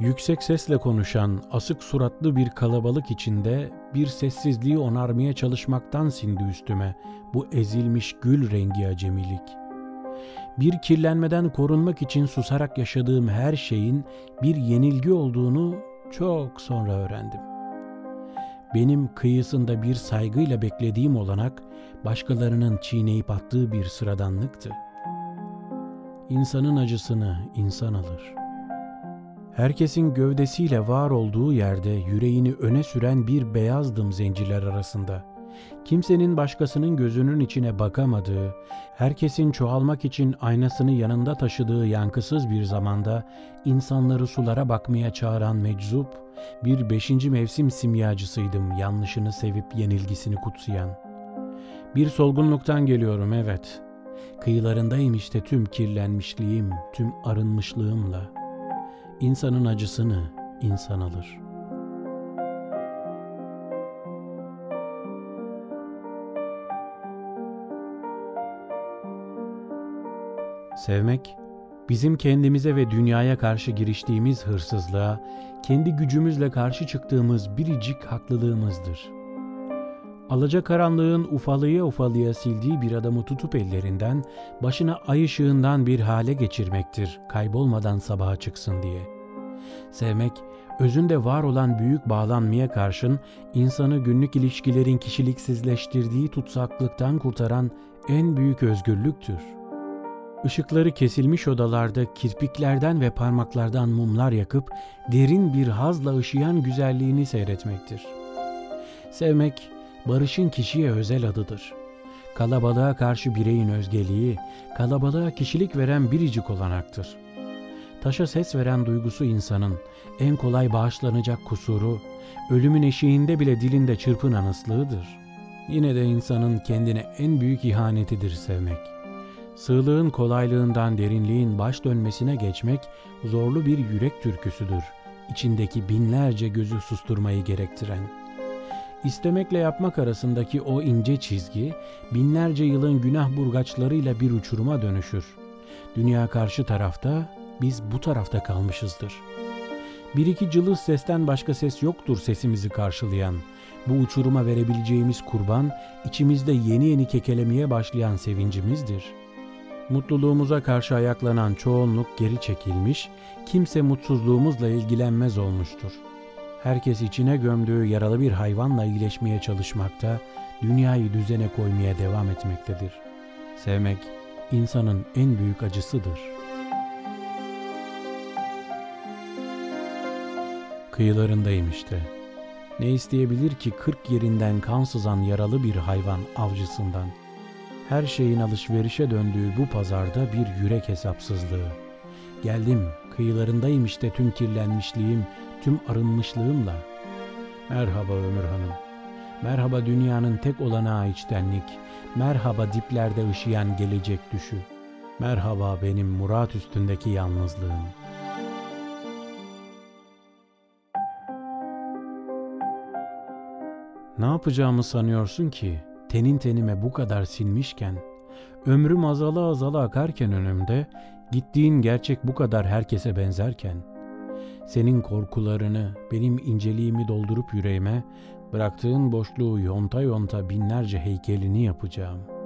Yüksek sesle konuşan, asık suratlı bir kalabalık içinde bir sessizliği onarmaya çalışmaktan sindi üstüme bu ezilmiş gül rengi acemilik. Bir kirlenmeden korunmak için susarak yaşadığım her şeyin bir yenilgi olduğunu çok sonra öğrendim. Benim kıyısında bir saygıyla beklediğim olanak başkalarının çiğneyip attığı bir sıradanlıktı. İnsanın acısını insan alır. Herkesin gövdesiyle var olduğu yerde yüreğini öne süren bir beyazdım zenciler arasında. Kimsenin başkasının gözünün içine bakamadığı, herkesin çoğalmak için aynasını yanında taşıdığı yankısız bir zamanda insanları sulara bakmaya çağıran meczup, bir beşinci mevsim simyacısıydım yanlışını sevip yenilgisini kutsayan. Bir solgunluktan geliyorum evet. Kıyılarındayım işte tüm kirlenmişliğim, tüm arınmışlığımla. İnsanın acısını insan alır.'' Sevmek, bizim kendimize ve dünyaya karşı giriştiğimiz hırsızlığa, kendi gücümüzle karşı çıktığımız biricik haklılığımızdır. Alacakaranlığın ufalıya ufalıya sildiği bir adamı tutup ellerinden, başına ay ışığından bir hale geçirmektir, kaybolmadan sabaha çıksın diye. Sevmek, özünde var olan büyük bağlanmaya karşın insanı günlük ilişkilerin kişiliksizleştirdiği tutsaklıktan kurtaran en büyük özgürlüktür.'' Işıkları kesilmiş odalarda kirpiklerden ve parmaklardan mumlar yakıp derin bir hazla ışıyan güzelliğini seyretmektir. Sevmek, barışın kişiye özel adıdır. Kalabalığa karşı bireyin özgeliği, kalabalığa kişilik veren biricik olanaktır. Taşa ses veren duygusu insanın, en kolay bağışlanacak kusuru, ölümün eşiğinde bile dilinde çırpınan ıslığıdır. Yine de insanın kendine en büyük ihanetidir sevmek.'' Sığlığın kolaylığından derinliğin baş dönmesine geçmek zorlu bir yürek türküsüdür. İçindeki binlerce gözü susturmayı gerektiren. İstemekle yapmak arasındaki o ince çizgi binlerce yılın günah burgaçlarıyla bir uçuruma dönüşür. Dünya karşı tarafta, biz bu tarafta kalmışızdır. Bir iki cılız sesten başka ses yoktur sesimizi karşılayan. Bu uçuruma verebileceğimiz kurban, içimizde yeni yeni kekelemeye başlayan sevincimizdir.'' Mutluluğumuza karşı ayaklanan çoğunluk geri çekilmiş, kimse mutsuzluğumuzla ilgilenmez olmuştur. Herkes içine gömdüğü yaralı bir hayvanla iyileşmeye çalışmakta, dünyayı düzene koymaya devam etmektedir. Sevmek, insanın en büyük acısıdır. Kıyılarındayım işte. Ne isteyebilir ki kırk yerinden kan sızan yaralı bir hayvan avcısından?'' her şeyin alışverişe döndüğü bu pazarda bir yürek hesapsızlığı. Geldim, kıyılarındayım işte tüm kirlenmişliğim, tüm arınmışlığımla. Merhaba Ömür Hanım. Merhaba dünyanın tek olanağı içtenlik. Merhaba diplerde ışıyan gelecek düşü. Merhaba benim murat üstündeki yalnızlığım. Ne yapacağımı sanıyorsun ki? tenin tenime bu kadar sinmişken, ömrüm azala azala akarken önümde, gittiğin gerçek bu kadar herkese benzerken, senin korkularını, benim inceliğimi doldurup yüreğime, bıraktığın boşluğu yonta yonta binlerce heykelini yapacağım.''